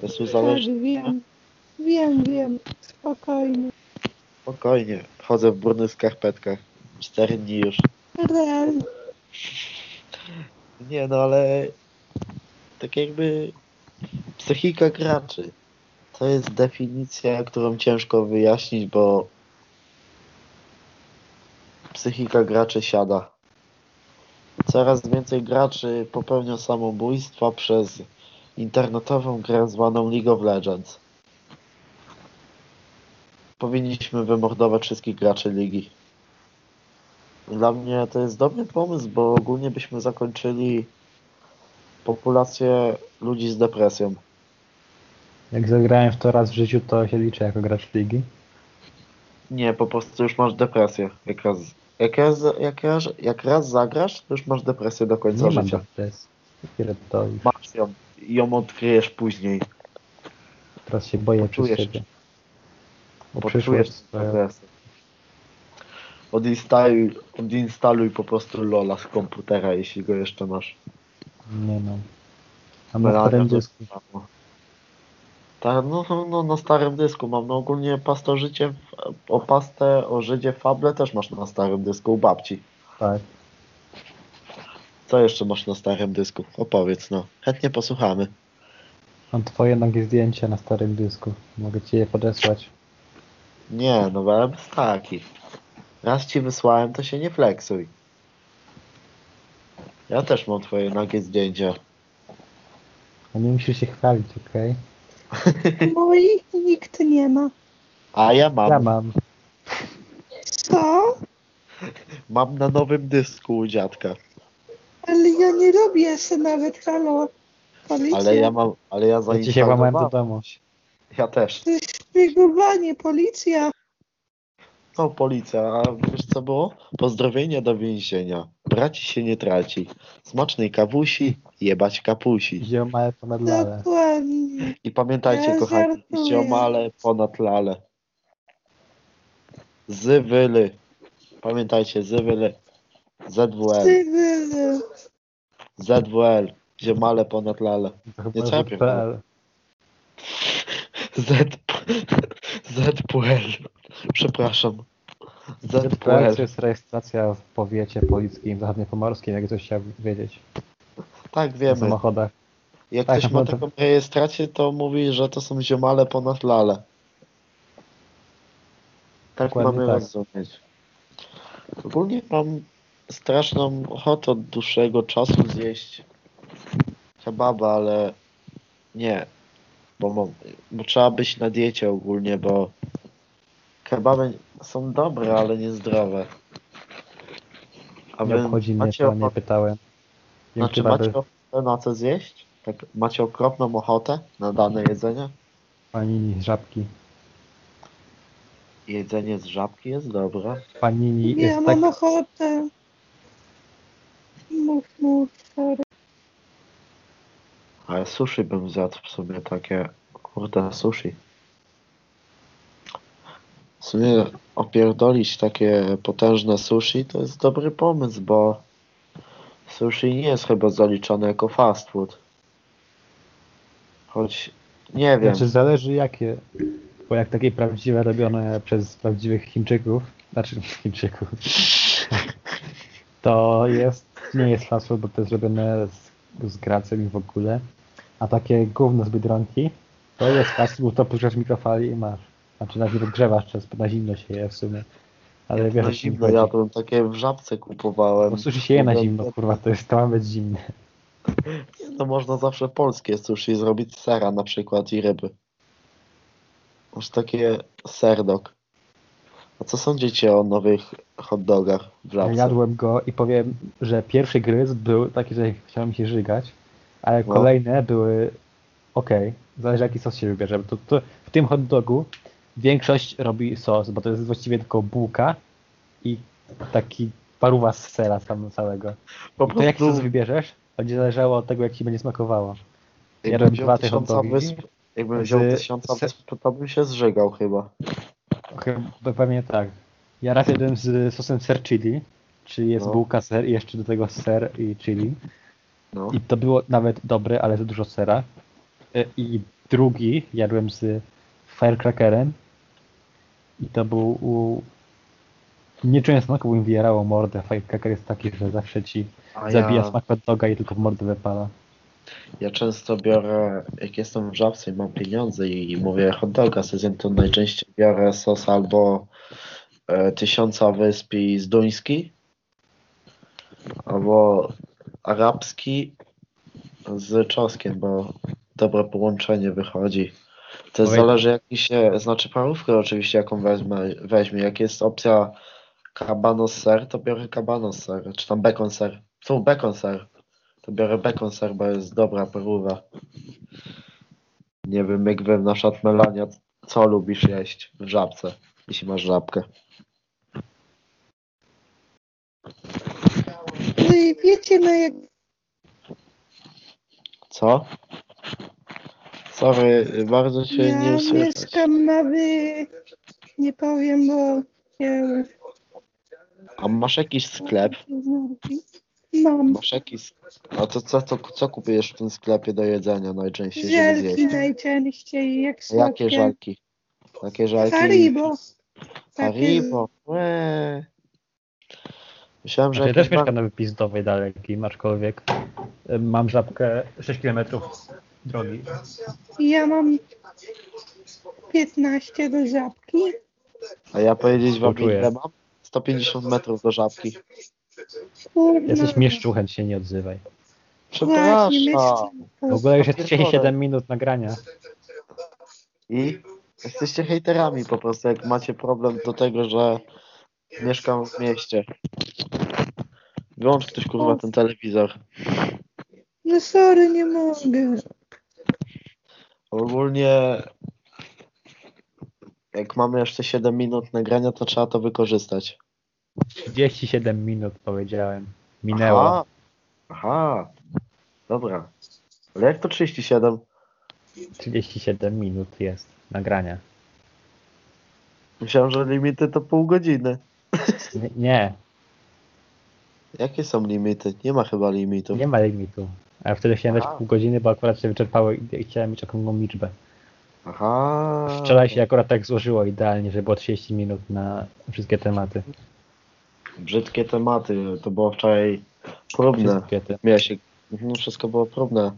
To jest Tak, uzależnienie. wiem. Wiem, wiem. Spokojnie. Spokojnie. Chodzę w brudnych skarpetkach. Cztery dni już. Real. Nie no, ale tak jakby psychika graczy. To jest definicja, którą ciężko wyjaśnić, bo psychika graczy siada. Coraz więcej graczy popełnia samobójstwa przez internetową grę zwaną League of Legends. Powinniśmy wymordować wszystkich graczy ligi. Dla mnie to jest dobry pomysł, bo ogólnie byśmy zakończyli populację ludzi z depresją. Jak zagrałem w to raz w życiu, to się liczę jako gracz ligi. Nie, po prostu już masz depresję. Jak raz, jak raz, jak raz, jak raz zagrasz, to już masz depresję do końca Nie mam życia. depresji. Pierdolisz. Masz ją i ją odkryjesz później. Teraz się boję przez Poczujesz. siebie. Bo Poczujesz depresję. Odinstaluj, odinstaluj po prostu Lola z komputera, jeśli go jeszcze masz. Nie no. A na Melania starym to dysku. samo. Tak, no, no, no na starym dysku mam. No ogólnie pasto życie, o pastę o Żydzie Fable też masz na starym dysku u babci. Tak. Co jeszcze masz na starym dysku? Opowiedz no. Chętnie posłuchamy. Mam twoje nagie zdjęcia na starym dysku. Mogę ci je podesłać. Nie, no ale bez takich. Raz ci wysłałem, to się nie flexuj. Ja też mam twoje nagie zdjęcia. A nie musisz się chwalić, okej? Moich nikt nie ma. A ja mam. Ja mam. Co? Mam na nowym dysku u dziadka. Ale ja nie robię se nawet halo. Policja. Ale ja mam, ale ja Ja ci się włamałem do domu. Ja też. To jest szpiegowanie, policja. No policja, a wiesz co było? Pozdrowienia do więzienia. Braci się nie traci. Smacznej kawusi, jebać kapusi. Ziomale ponad lale. Dokładnie. I pamiętajcie, Ja kochani, ziomale ponad lale. Zywyly. Pamiętajcie, zywyly. ZWL. Ty wy- ZWL. Ziomale ponad lale. Nie ZPL. Z... ZWL. Przepraszam. ZPL ZWL. to jest rejestracja w powiecie polickim zachodniopomorskim, jak ktoś chciał wiedzieć. Tak, W wiemy. samochodach. Jak Tak, ktoś ma taką rejestrację, to mówi, że to są ziomale ponad lale. Tak Dokładnie mamy tak. rozumieć. Ogólnie mam straszną ochotę od dłuższego czasu zjeść kebaba, ale nie. Bo, mam, bo trzeba być na diecie ogólnie, bo kebaby są dobre, ale niezdrowe. A Nie wy obchodzi mnie macie to, nie pytałem. Jem znaczy kebaby, macie ochotę na co zjeść? Tak, macie okropną ochotę na dane jedzenie? panini z żabki. Jedzenie z żabki jest dobre. Panini Ja jest tak... mam ochotę. Mów, mów, sorry. Ale sushi bym zjadł w sumie takie, kurde, sushi. W sumie opierdolić takie potężne sushi to jest dobry pomysł, bo sushi nie jest chyba zaliczone jako fast food. Choć nie wiem. Znaczy zależy jakie. Bo jak takie prawdziwe robione przez prawdziwych Chińczyków, znaczy Chińczyków, to jest, nie jest fast food, bo to jest robione z, z gracem i w ogóle. A takie gówno z Biedronki, to jest fast food, to puszczasz mikrofali i masz. Znaczy na grzewasz czas, bo na zimno się je w sumie. Ale wiesz, na zimno chodzi. jadłem, takie w żabce kupowałem. Sushi się je na zimno, kurwa, to jest, to ma być zimne. No można zawsze polskie sushi zrobić sera na przykład i ryby. Masz takie serdok. A co sądzicie o nowych hot dogach w Żabce? Jadłem go i powiem, że pierwszy gryz był taki, że chciałem się żygać, ale No. kolejne były ok. Zależy jaki sos się wybierze. To, to w tym hot dogu większość robi sos, bo to jest właściwie tylko bułka i taki paruwa z sera tam całego. Po I to jaki sos prostu wybierzesz, będzie zależało od tego, jak ci będzie smakowało. jadłem wziął dwa te hot tysiąca dogi wysp, jakbym z- wziął tysiąca z- wysp, to bym się zżygał chyba. Chyba pewnie tak. Ja raz jadłem z sosem ser chili, czyli jest No. bułka ser i jeszcze do tego ser i chili. No. I to było nawet dobre, ale za dużo sera. E, I drugi jadłem z firecrackerem. I to był... Nie czułem smaku, bo mi wyjerało mordę. Firecracker jest taki, że zawsze ci zabija ja, smak doga i tylko w mordę wypala. ja często biorę, jak jestem w Żabce i mam pieniądze i mówię hot doga, sobie zjem, to najczęściej biorę sos albo e, tysiąca wysp i z duński, albo arabski z czosnkiem, bo dobre połączenie wychodzi. To zależy jaki się, znaczy parówkę oczywiście jaką weźmie, weźmie. Jak jest opcja kabanos ser, to biorę kabanos ser, czy tam bacon ser. Tu bacon ser. To biorę bacon ser, bo jest dobra parówa. Nie wiem jak wy na przykład Melania, co lubisz jeść w żabce, jeśli masz żabkę. No i wiecie, no jak Co? Sorry, bardzo cię ja nie słychać. mieszkam na wy... Nie powiem, bo się... A masz jakiś sklep? Mam Masz jakiś... A to co, co, co kupujesz w tym sklepie do jedzenia najczęściej, żelki najczęściej, jak A Jakie słodkie. żelki? Jakie żelki? Haribo. Takie- Haribo. Łe. Myślałem, że Ja też mieszkam na wypizdowej dalekim, aczkolwiek e, mam żabkę 6 km drogi. Ja mam 15 do żabki. A ja powiedzieć wam, ile mam? 150 metrów do żabki. Kurna. Jesteś mieszczuchem, się nie odzywaj. Przepraszam. W ogóle już jest Ja pierdolę. 37 minut nagrania. I jesteście hejterami po prostu, jak macie problem do tego, że mieszkam w mieście. Wyłącz ktoś kurwa ten telewizor. No sorry, nie mogę. Ogólnie jak mamy jeszcze 7 minut nagrania, to trzeba to wykorzystać. 37 minut powiedziałem. Minęło. Aha. Aha. Dobra. Ale jak to 37? 37 minut jest nagrania. Myślałem, że limity to pół godziny. Nie, nie, Jakie są limity? Nie ma chyba limitów. nie ma limitu. A wtedy chciałem dać Aha. pół godziny, bo akurat się wyczerpały i i chciałem mieć okrągłą liczbę. Aha. Wczoraj się akurat tak złożyło idealnie, że było 30 minut na wszystkie tematy. Brzydkie tematy. To było wczoraj próbne. Się... Mhm, wszystko było próbne.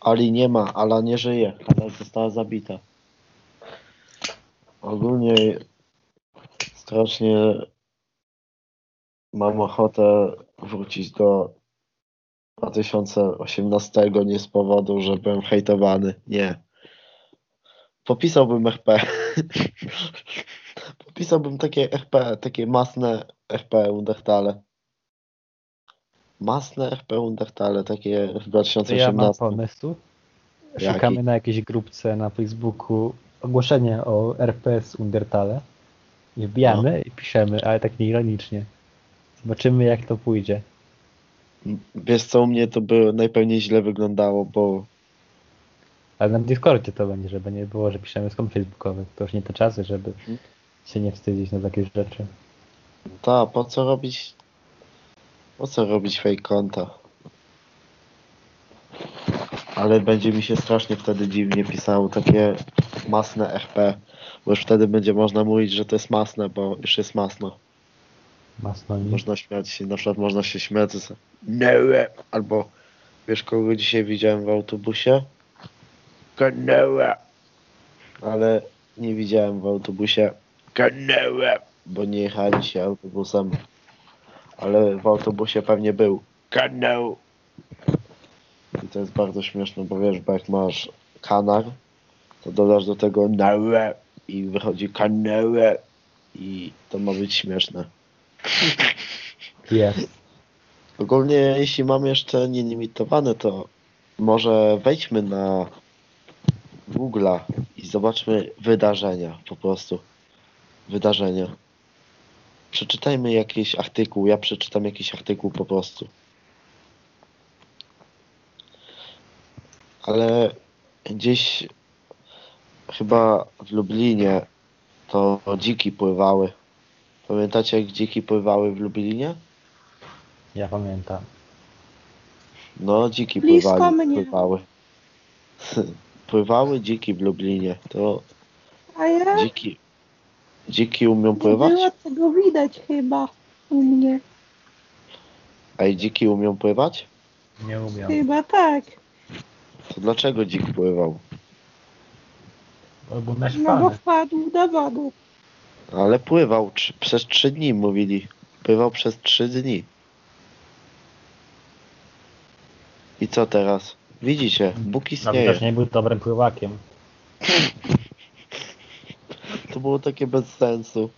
Ali nie ma, Ala nie żyje. Ala została zabita. Ogólnie strasznie mam ochotę wrócić do 2018 nie z powodu, że byłem hejtowany. Nie. Popisałbym RP. Popisałbym takie RP, takie masne RP Undertale. Masne RP Undertale, takie w To ja mam 2018. pomysł. Jaki? Szukamy na jakiejś grupce na Facebooku ogłoszenie o RPS Undertale i wbijamy i piszemy, ale tak nieironicznie. Zobaczymy jak to pójdzie. Wiesz co, u mnie to by najpewniej źle wyglądało, bo Ale na Discordzie to będzie, żeby nie było, że piszemy z kont facebookowych. To już nie te czasy, żeby Mhm. Się nie wstydzić na takie rzeczy. ta, po co robić po co robić fake konta? Ale będzie mi się strasznie wtedy dziwnie pisało takie masne RP, bo już wtedy będzie można mówić, że to jest masne, bo już jest masno. Masno nie. Można śmiać się, na przykład można się śmiać z no, albo wiesz kogo dzisiaj widziałem w autobusie? Kanoa. Ale nie widziałem w autobusie Kanoa, bo nie jechali się autobusem. Ale w autobusie pewnie był kanał. I to jest bardzo śmieszne, bo wiesz, bo jak masz kanar, to dodasz do tego nałe i wychodzi kanałe i to ma być śmieszne. Jest. Ogólnie jeśli mam jeszcze nielimitowane, to może wejdźmy na Google'a i zobaczmy wydarzenia po prostu. Wydarzenia. Przeczytajmy jakiś artykuł, ja przeczytam jakiś artykuł po prostu. Ale gdzieś chyba w Lublinie to dziki pływały. Pamiętacie jak dziki pływały w Lublinie? Ja pamiętam. No, dziki Blisko pływali, mnie. pływały. Pływały dziki w Lublinie. To A ja dziki. Dziki umią nie pływać? było tego widać chyba u mnie. A i dziki umią pływać? Nie umiał. Chyba tak. To dlaczego dzik pływał? To był No bo wpadł do wody. Ale pływał trzy, przez trzy dni, mówili. Pływał przez trzy dni. I co teraz? Widzicie, Bóg No istnieje. widocznie był dobrym pływakiem. To było takie bez sensu.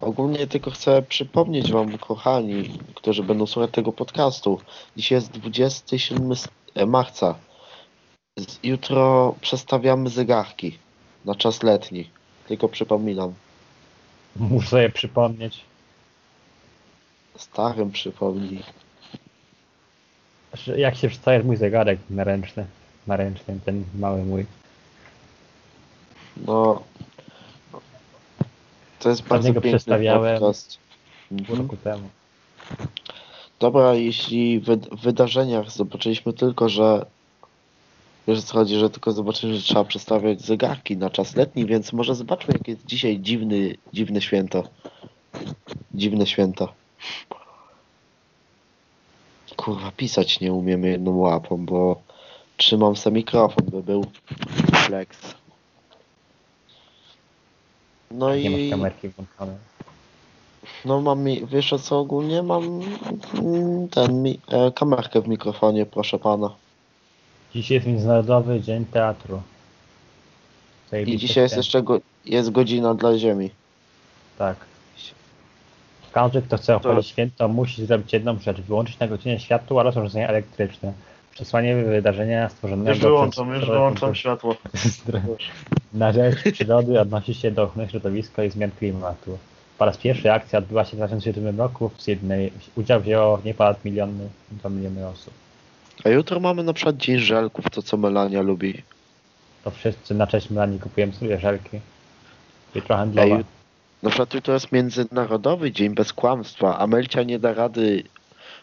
Ogólnie tylko chcę przypomnieć wam, kochani, którzy będą słuchać tego podcastu. Dzisiaj jest 27 s- e, marca. Jutro przestawiamy zegarki na czas letni. Tylko przypominam. Muszę sobie przypomnieć. Starym przypomnij. Jak się przestaje mój zegarek na ręczny. Na ręczny, ten mały mój. No. To jest bardzo piękny przestawiałem. podcast. Pół Mhm. roku temu. Dobra, jeśli w wydarzeniach zobaczyliśmy tylko, że wiesz co chodzi, że tylko zobaczyliśmy, że trzeba przestawiać zegarki na czas letni, więc może zobaczmy, jakie jest dzisiaj dziwny, dziwne święto. Dziwne święto. Kurwa, pisać nie umiemy jedną łapą, bo trzymam sobie mikrofon, by był flex. No Nie masz i... kamerki włączonej. No mam, mi, wiesz o co ogólnie? Mam ten, mi, e, kamerkę w mikrofonie, proszę pana. Dziś jest Międzynarodowy Dzień Teatru. I dzisiaj jest jeszcze go, jest godzina dla Ziemi. Tak. Każdy, kto chce obchodzić święto, musi zrobić jedną rzecz. Wyłączyć na godzinę światło oraz urządzenia elektryczne. Przesłanie wydarzenia stworzonego przez- światło. na rzecz przyrody odnosi się do ochrony środowiska i zmian klimatu. Po raz pierwszy akcja odbyła się w 2007 roku w Sydney. Udział wzięło nie ponad miliony, 2 miliony osób. A jutro mamy na przykład Dzień Żelków, to co Melania lubi. To wszyscy na cześć Melanii kupujemy sobie żelki. Jutro handlowa. Ej, Na przykład jutro jest Międzynarodowy Dzień Bez Kłamstwa, a Melcia nie da rady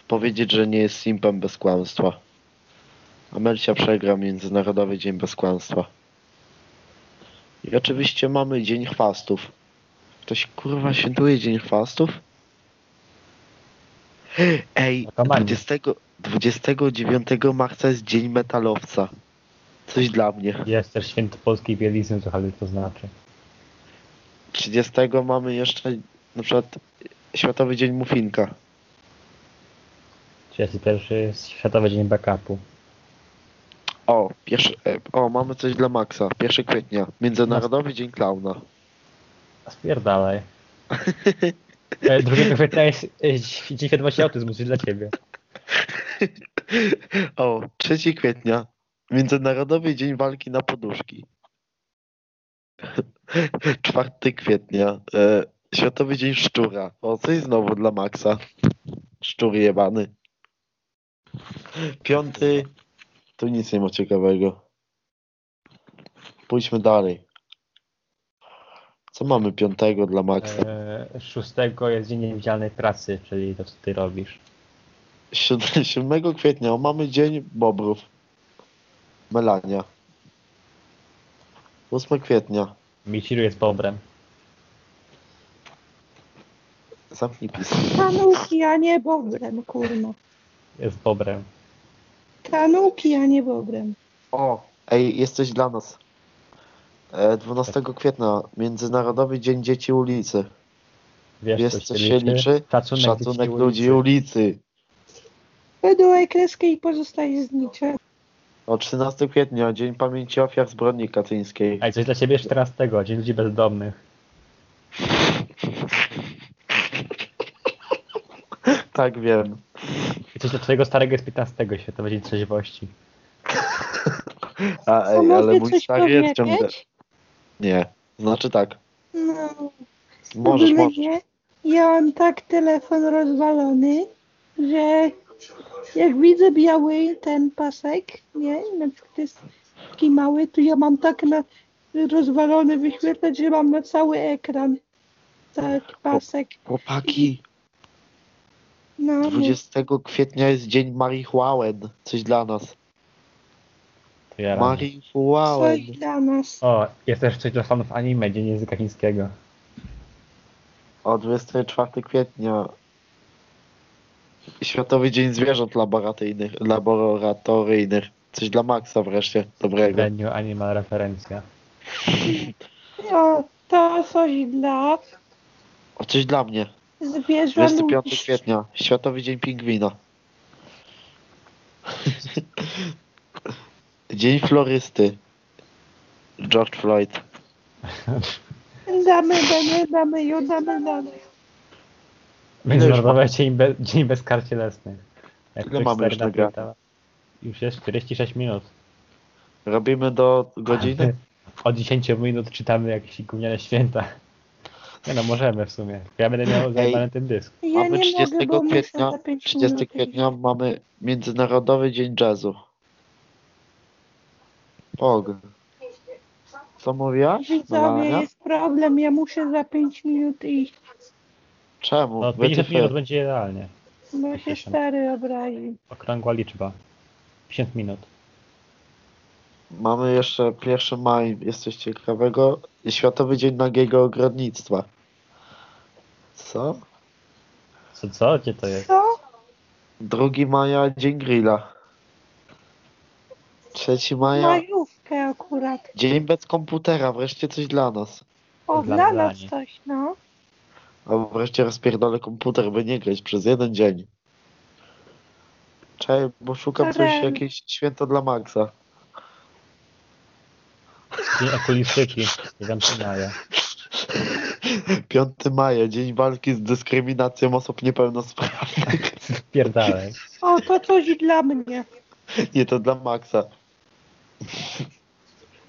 powiedzieć, że nie jest simpem bez kłamstwa. A Melcia przegra Międzynarodowy Dzień Bez Kłamstwa. I oczywiście mamy Dzień Chwastów. Ktoś kurwa świętuje Dzień Chwastów? Ej, Narkomani. 20, 29 marca jest Dzień Metalowca. Coś dla mnie. Jest też święto polskiej bielizny, cokolwiek to znaczy. 30 mamy jeszcze na przykład Światowy Dzień Muffinka. 31 jest Światowy Dzień Backupu. O, pierwszy, e, o, mamy coś dla Maxa. 1 kwietnia. Międzynarodowy Dzień Klauna. Spierdalaj. E, 2 kwietnia jest e, Dzień Świadomości Autyzmu, coś dla ciebie. O, 3 kwietnia. Międzynarodowy Dzień Walki na Poduszki. 4 kwietnia. E, Światowy Dzień Szczura. O, coś znowu dla Maxa. Szczur jebany. Piąty. Tu nic nie ma ciekawego. Pójdźmy dalej. Co mamy piątego dla Maxa? E, 6 jest Dzień Niewidzialnej Pracy, czyli to, co ty robisz. 7, 7 kwietnia o, mamy Dzień Bobrów. Melania. 8 kwietnia. Michiru jest bobrem. Zamknij pis. Tanuki, a nie bobrem, kurno. Jest bobrem. Tanuki, a nie bobrem. O, ej, jesteś dla nas. E, 12 kwietnia, Międzynarodowy Dzień Dzieci Ulicy. Wiesz, Wiesz, co się liczy? Szacunek, Szacunek dzieci ludzi ulicy. ulicy. Wydołaj kreskę i pozostaje znicze. O 13 kwietnia, Dzień Pamięci Ofiar Zbrodni Katyńskiej. I coś dla ciebie 14, Dzień Ludzi Bezdomnych. Tak wiem. I coś dla twojego starego jest 15, Światowy Dzień Trzeźwości. A, ej, ale mój stary jest ciągle... Nie. Znaczy tak. No, Możesz, możesz. nie. Ja mam tak telefon rozwalony, że jak widzę biały ten pasek, nie, na przykład jest taki mały, to ja mam tak na rozwalony wyświetlacz, że mam na cały ekran taki pasek. Chłopaki, No, no. 20 kwietnia jest Dzień Marihuanen. Coś dla nas. To ja rano. Marihuanen. coś dla nas. O, jest też coś dla fanów anime, Dzień Języka Chińskiego. O 24 kwietnia Światowy Dzień Zwierząt Laboratoryjnych. laboratoryjnych. Coś dla Maxa wreszcie. Dobrego. Venue Animal referencja. O, to coś dla O, coś dla mnie. Zwierząt. 25 kwietnia Światowy Dzień Pingwina. Dzień Florysty. George Floyd. Damy, damy, damy, ją damy, damy. Międzynarodowy Dzień, be, Dzień Bez Kar Cielesnych. Jak Ile mamy już napisał. Już jest 46 minut. Robimy do godziny? Od 10 minut czytamy jakieś gówniane święta. Nie no, możemy w sumie. Ja będę miał zajebany ten dysk. Ja Mamy nie 30 mogę, kwietnia, za pięć 30 minut kwietnia mamy Międzynarodowy Dzień Jazzu. Pog. Co mówiłaś? Widzowie, Melania? jest problem, ja muszę za 5 minut iść, Czemu? No 50 Wytyfy. minut będzie idealnie. bo się 50. stary obrazi. Okrągła liczba. 50 minut. Mamy jeszcze 1 maj, jest coś ciekawego. Światowy Dzień Nagiego Ogrodnictwa. Co? Co, co? Gdzie to jest? Co? 2 maja Dzień Grilla. 3 maja Majówkę akurat. Dzień bez komputera, wreszcie coś dla nas. O, Dla dla nas coś, no. A wreszcie rozpierdolę komputer, by nie grać przez jeden dzień. Czekaj, bo szukam coś, Tadam. jakieś święto dla Maxa. Dzień okulistyki. 9 maja. 5 maja, Dzień Walki z Dyskryminacją Osób Niepełnosprawnych. Spierdalaj. O, to coś dla mnie. Nie, to dla Maxa.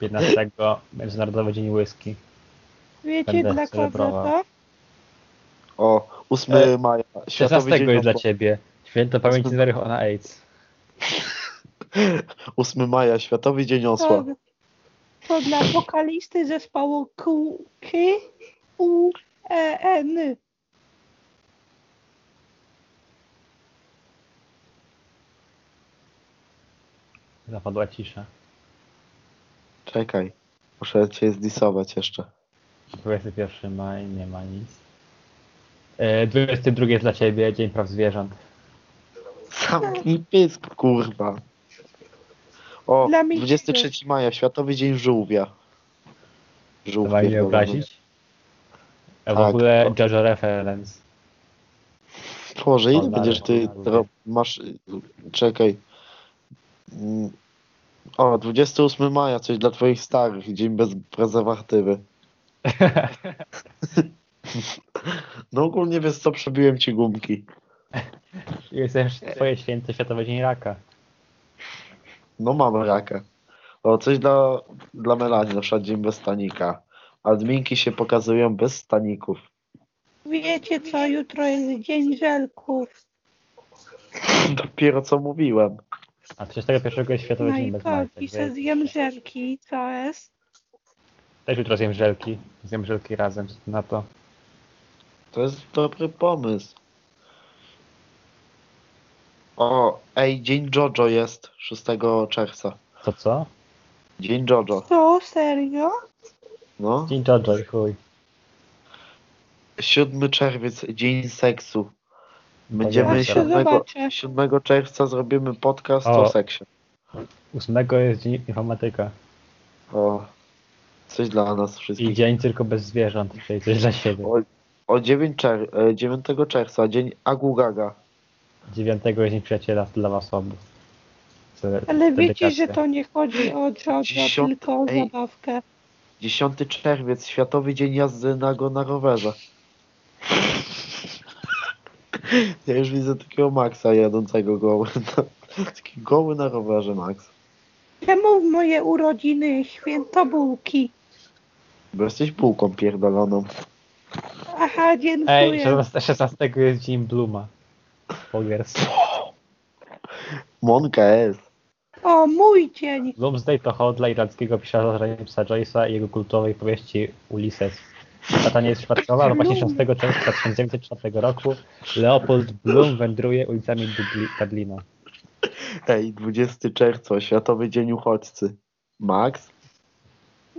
15 Międzynarodowy Dzień Whisky. Wiecie Będę dla kogo to? O, 8 E, maja, 16 Światowy Dzień jest dla ciebie. Święto pamięci zmarłych na AIDS. 8 maja, Światowy Dzień Osła. To, dla wokalisty zespołu Q, K, U, E, N. Zapadła cisza. Czekaj, muszę cię zdisować jeszcze. 21 maj, nie ma nic. E, 22 jest dla ciebie, Dzień Praw Zwierząt. Zamknij pysk, kurwa. O, Dla mnie 23 maja, Światowy Dzień Żółwia. Żółw Trzeba nie pierdolony. obrazić. A w Tak, ogóle to- Jojo Reference. Boże, ile będziesz ty masz... Czekaj. Mm, O, 28 maja, coś dla twoich starych, dzień bez prezerwatywy. No ogólnie wiesz co, przebiłem ci gumki. Jest też twoje święto Światowy Dzień Raka. No mamy raka. O, coś dla, dla Melanii, na przykład dzień bez stanika. Adminki się pokazują bez staników. Wiecie co, jutro jest dzień żelków. Dopiero co mówiłem. A 31 jest Światowy No Dzień i bez co, majtek. więc zjem żelki, co jest? Też jutro zjem żelki. Zjem żelki razem na to. To jest dobry pomysł. O, ej, dzień Jojo jest 6 czerwca. Co co? Dzień Jojo. Co, serio? No. Dzień Jojo i chuj. 7 czerwiec, dzień seksu. Będziemy Zobaczę. 7, Zobaczę. 7 czerwca zrobimy podcast O. o seksie. 8 jest Dzień Informatyka. O, coś dla nas I wszystkich. dzień tylko bez zwierząt, czyli coś dla siebie. O, o 9, czer e, 9 czerwca, dzień Agu 9 jest Dzień Przyjaciela dla was obu. Ale wiecie, że to nie chodzi o Dziesiąt- tylko o Ej. zabawkę. 10 czerwiec, Światowy Dzień Jazdy na, go na rowerze. Ja już widzę takiego Maxa jadącego goły. Taki goły na rowerze, Max. Czemu w moje urodziny święto bułki? Bo jesteś bułką pierdoloną. Aha, Ej, dziękuję. 16 16 jest dzień Bluma. Pogers. Monka jest. O, mój dzień. Bloomsday to hodla irlandzkiego pisarza Jamesa Joyce'a i jego kultowej powieści Ulysses. Data nie jest przypadkowa, ale właśnie 6 czerwca 1904 roku Leopold Bloom wędruje ulicami Dubli- Dublina. Ej, 20 czerwca, Światowy Dzień Uchodźcy. Max?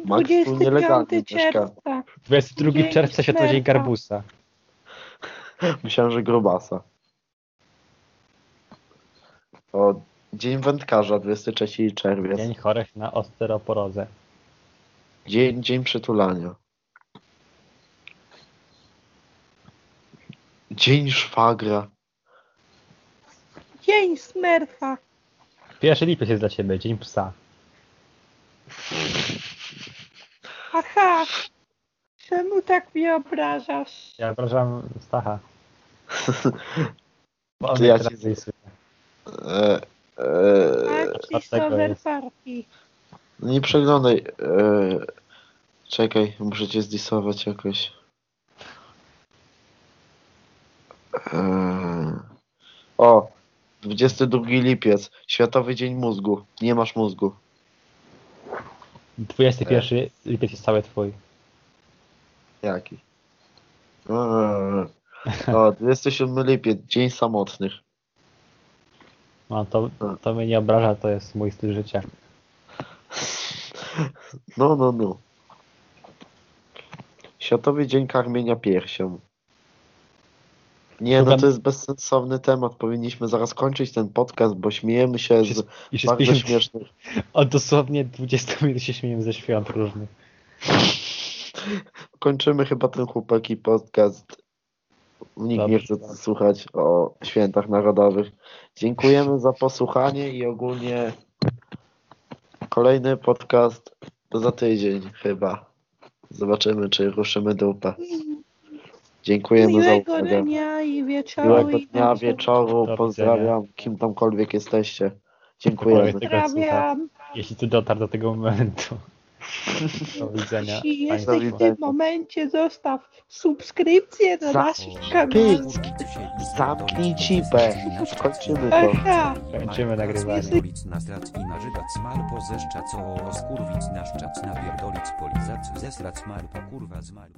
Max tu nielegalnie 25 mieszka. czerwca. 22 Dzień czerwca Światowy Dzień Śmierta. Garbusa. Myślałem, że grobasa. O, Dzień Wędkarza, 23 czerwiec. Dzień chorych na osteoporozę. Dzień, dzień przytulania. Dzień szwagra. Dzień smerfa. Pierwszy lipiec jest dla ciebie, Dzień Psa. Aha. Czemu tak mnie obrażasz? Ja wyobrażam Stacha. Bo on ja teraz ci- rysuje. E, e, Tak, Christopher. Party. nie przeglądaj. E, czekaj, muszę cię zdisować jakoś. E, o, 22 lipiec. Światowy Dzień Mózgu. Nie masz mózgu. 21 lipiec jest cały twój. Jaki? Eee. O, 27 lipiec, Dzień Samotnych. No to, to mnie nie obraża, to jest mój styl życia. No, no, no. Światowy Dzień Karmienia Piersią. Nie, no to jest bezsensowny temat. Powinniśmy zaraz kończyć ten podcast, bo śmiejemy się z Już bardzo 50, śmiesznych. od dosłownie 20 minut się śmiejemy ze świąt różnych. Kończymy chyba ten chłopaki podcast. Nikt nie chce słuchać o świętach narodowych. Dziękujemy za posłuchanie i ogólnie kolejny podcast to za tydzień chyba. Zobaczymy, czy ruszymy dupę. Dziękujemy za Miłego uwagę. dnia i wieczoru. Miłego i dnia, wieczoru. Do Pozdrawiam, kim tamkolwiek jesteście. Słucha. Pozdrawiam. Jeśli ty dotarł do tego momentu. Do widzenia. Jeśli jesteś w tym momencie, zostaw subskrypcję na kanale. Pyk. Zamknij cipę. Kończymy to. Kończymy nagrywanie. Pierdolic na strac i nażygac smalpo zeszczac o skurwic na szczac napierdolic polizac kurwa zmarł.